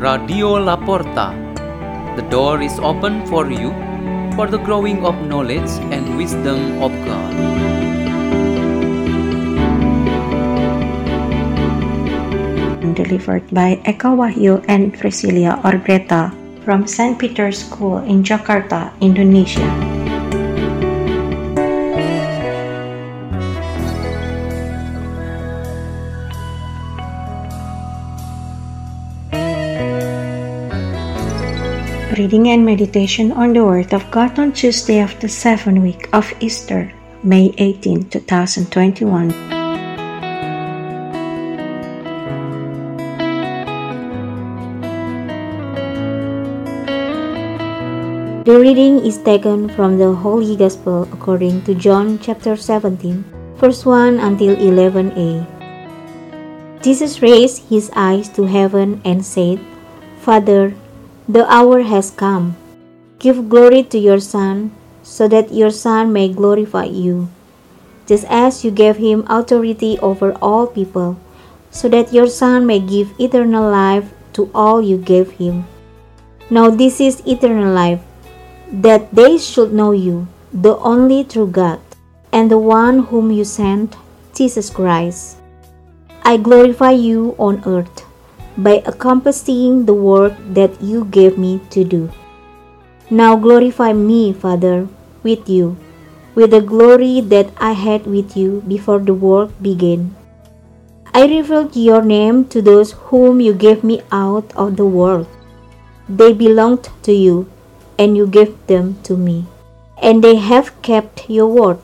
Radio La Porta. The door is open for you for the growing of knowledge and wisdom of God. Delivered by Eka Wahyu and Precilia Orgreta from St. Peter's School in Jakarta, Indonesia. Reading and meditation on the Word of God on Tuesday of the seventh week of Easter, May 18, 2021. The reading is taken from the Holy Gospel according to John chapter 17, verse 1 until 11a. Jesus raised his eyes to heaven and said, Father, the hour has come. Give glory to your Son, so that your Son may glorify you, just as you gave him authority over all people, so that your Son may give eternal life to all you gave him. Now this is eternal life that they should know you, the only true God, and the one whom you sent, Jesus Christ. I glorify you on earth by accomplishing the work that you gave me to do. Now glorify me, Father, with you, with the glory that I had with you before the world began. I revealed your name to those whom you gave me out of the world. They belonged to you and you gave them to me, and they have kept your word.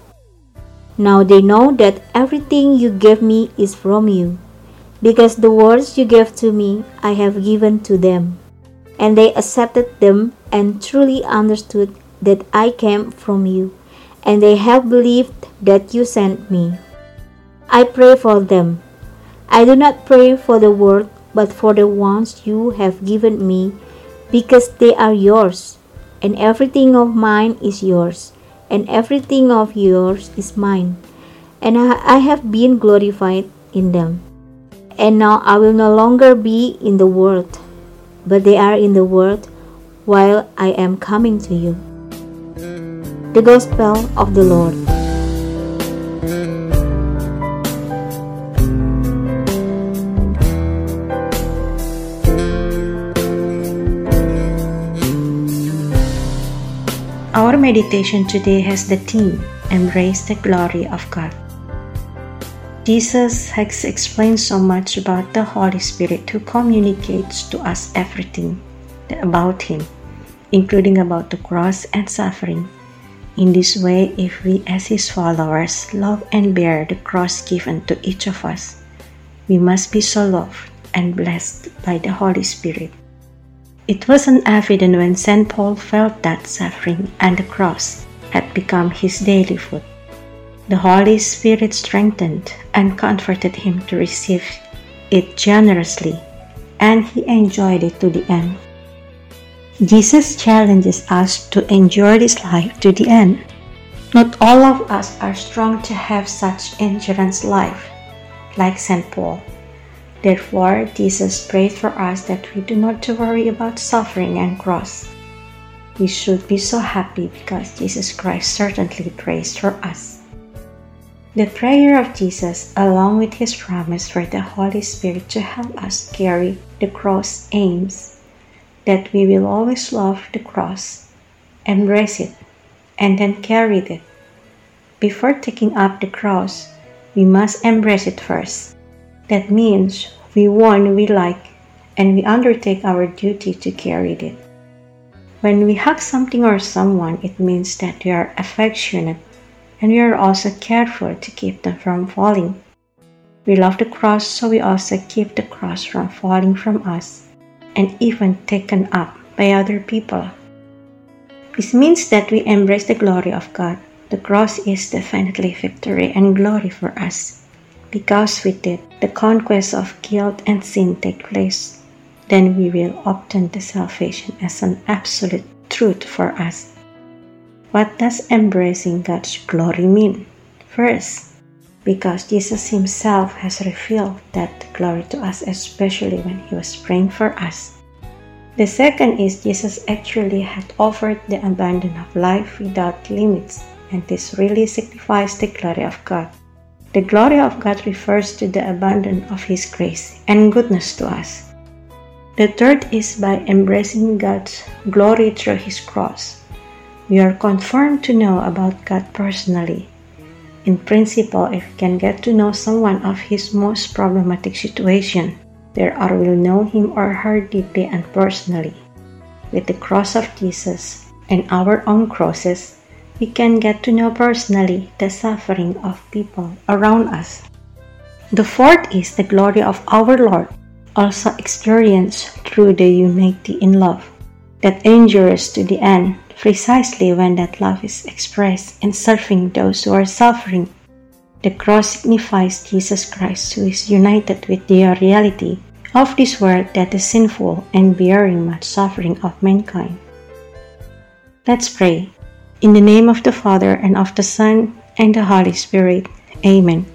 Now they know that everything you gave me is from you, because the words you gave to me I have given to them, and they accepted them and truly understood that I came from you, and they have believed that you sent me. I pray for them. I do not pray for the world, but for the ones you have given me, because they are yours and everything of mine is yours, and everything of yours is mine, and I have been glorified in them. And now I will no longer be in the world, but they are in the world while I am coming to you. The Gospel of the Lord. Our meditation today has the theme Embrace the Glory of God. Jesus has explained so much about the Holy Spirit who communicates to us everything about Him, including about the cross and suffering. In this way, if we as His followers love and bear the cross given to each of us, we must be so loved and blessed by the Holy Spirit. It wasn't evident when St. Paul felt that suffering and the cross had become his daily food. The Holy Spirit strengthened and comforted him to receive it generously, and he enjoyed it to the end. Jesus challenges us to endure this life to the end. Not all of us are strong to have such endurance life, like St. Paul. Therefore, Jesus prayed for us that we do not to worry about suffering and cross. We should be so happy because Jesus Christ certainly prays for us. The prayer of Jesus, along with his promise for the Holy Spirit to help us carry the cross, aims that we will always love the cross, embrace it, and then carry it. Before taking up the cross, we must embrace it first. That means we want we like and we undertake our duty to carry it. When we hug something or someone, it means that we are affectionate and we are also careful to keep them from falling. We love the cross, so we also keep the cross from falling from us and even taken up by other people. This means that we embrace the glory of God. The cross is definitely victory and glory for us because with it the conquest of guilt and sin take place, then we will obtain the salvation as an absolute truth for us. What does embracing God's glory mean? First, because Jesus Himself has revealed that glory to us, especially when He was praying for us. The second is Jesus actually had offered the abundance of life without limits, and this really signifies the glory of God. The glory of God refers to the abundance of His grace and goodness to us. The third is by embracing God's glory through His cross. We are confirmed to know about God personally. In principle, if we can get to know someone of his most problematic situation, there are will know him or her deeply and personally. With the cross of Jesus and our own crosses, we can get to know personally the suffering of people around us. The fourth is the glory of our Lord, also experienced through the unity in love that endures to the end, precisely when that love is expressed in serving those who are suffering. The cross signifies Jesus Christ who is united with the reality of this world that is sinful and bearing much suffering of mankind. Let's pray. In the name of the Father, and of the Son, and the Holy Spirit. Amen.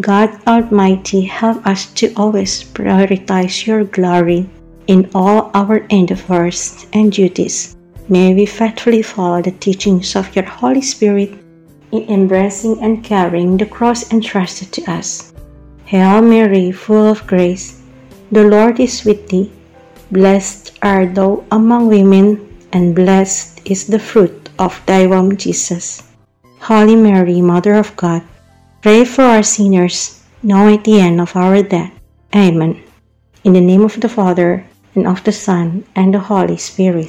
God Almighty, help us to always prioritize your glory in all our endeavors and duties. May we faithfully follow the teachings of your Holy Spirit in embracing and carrying the cross entrusted to us. Hail Mary, full of grace, the Lord is with thee. Blessed art thou among women, and blessed is the fruit of thy womb, Jesus. Holy Mary, Mother of God, pray for our sinners, now at the end of our death. Amen. In the name of the Father, and of the Son, and the Holy Spirit.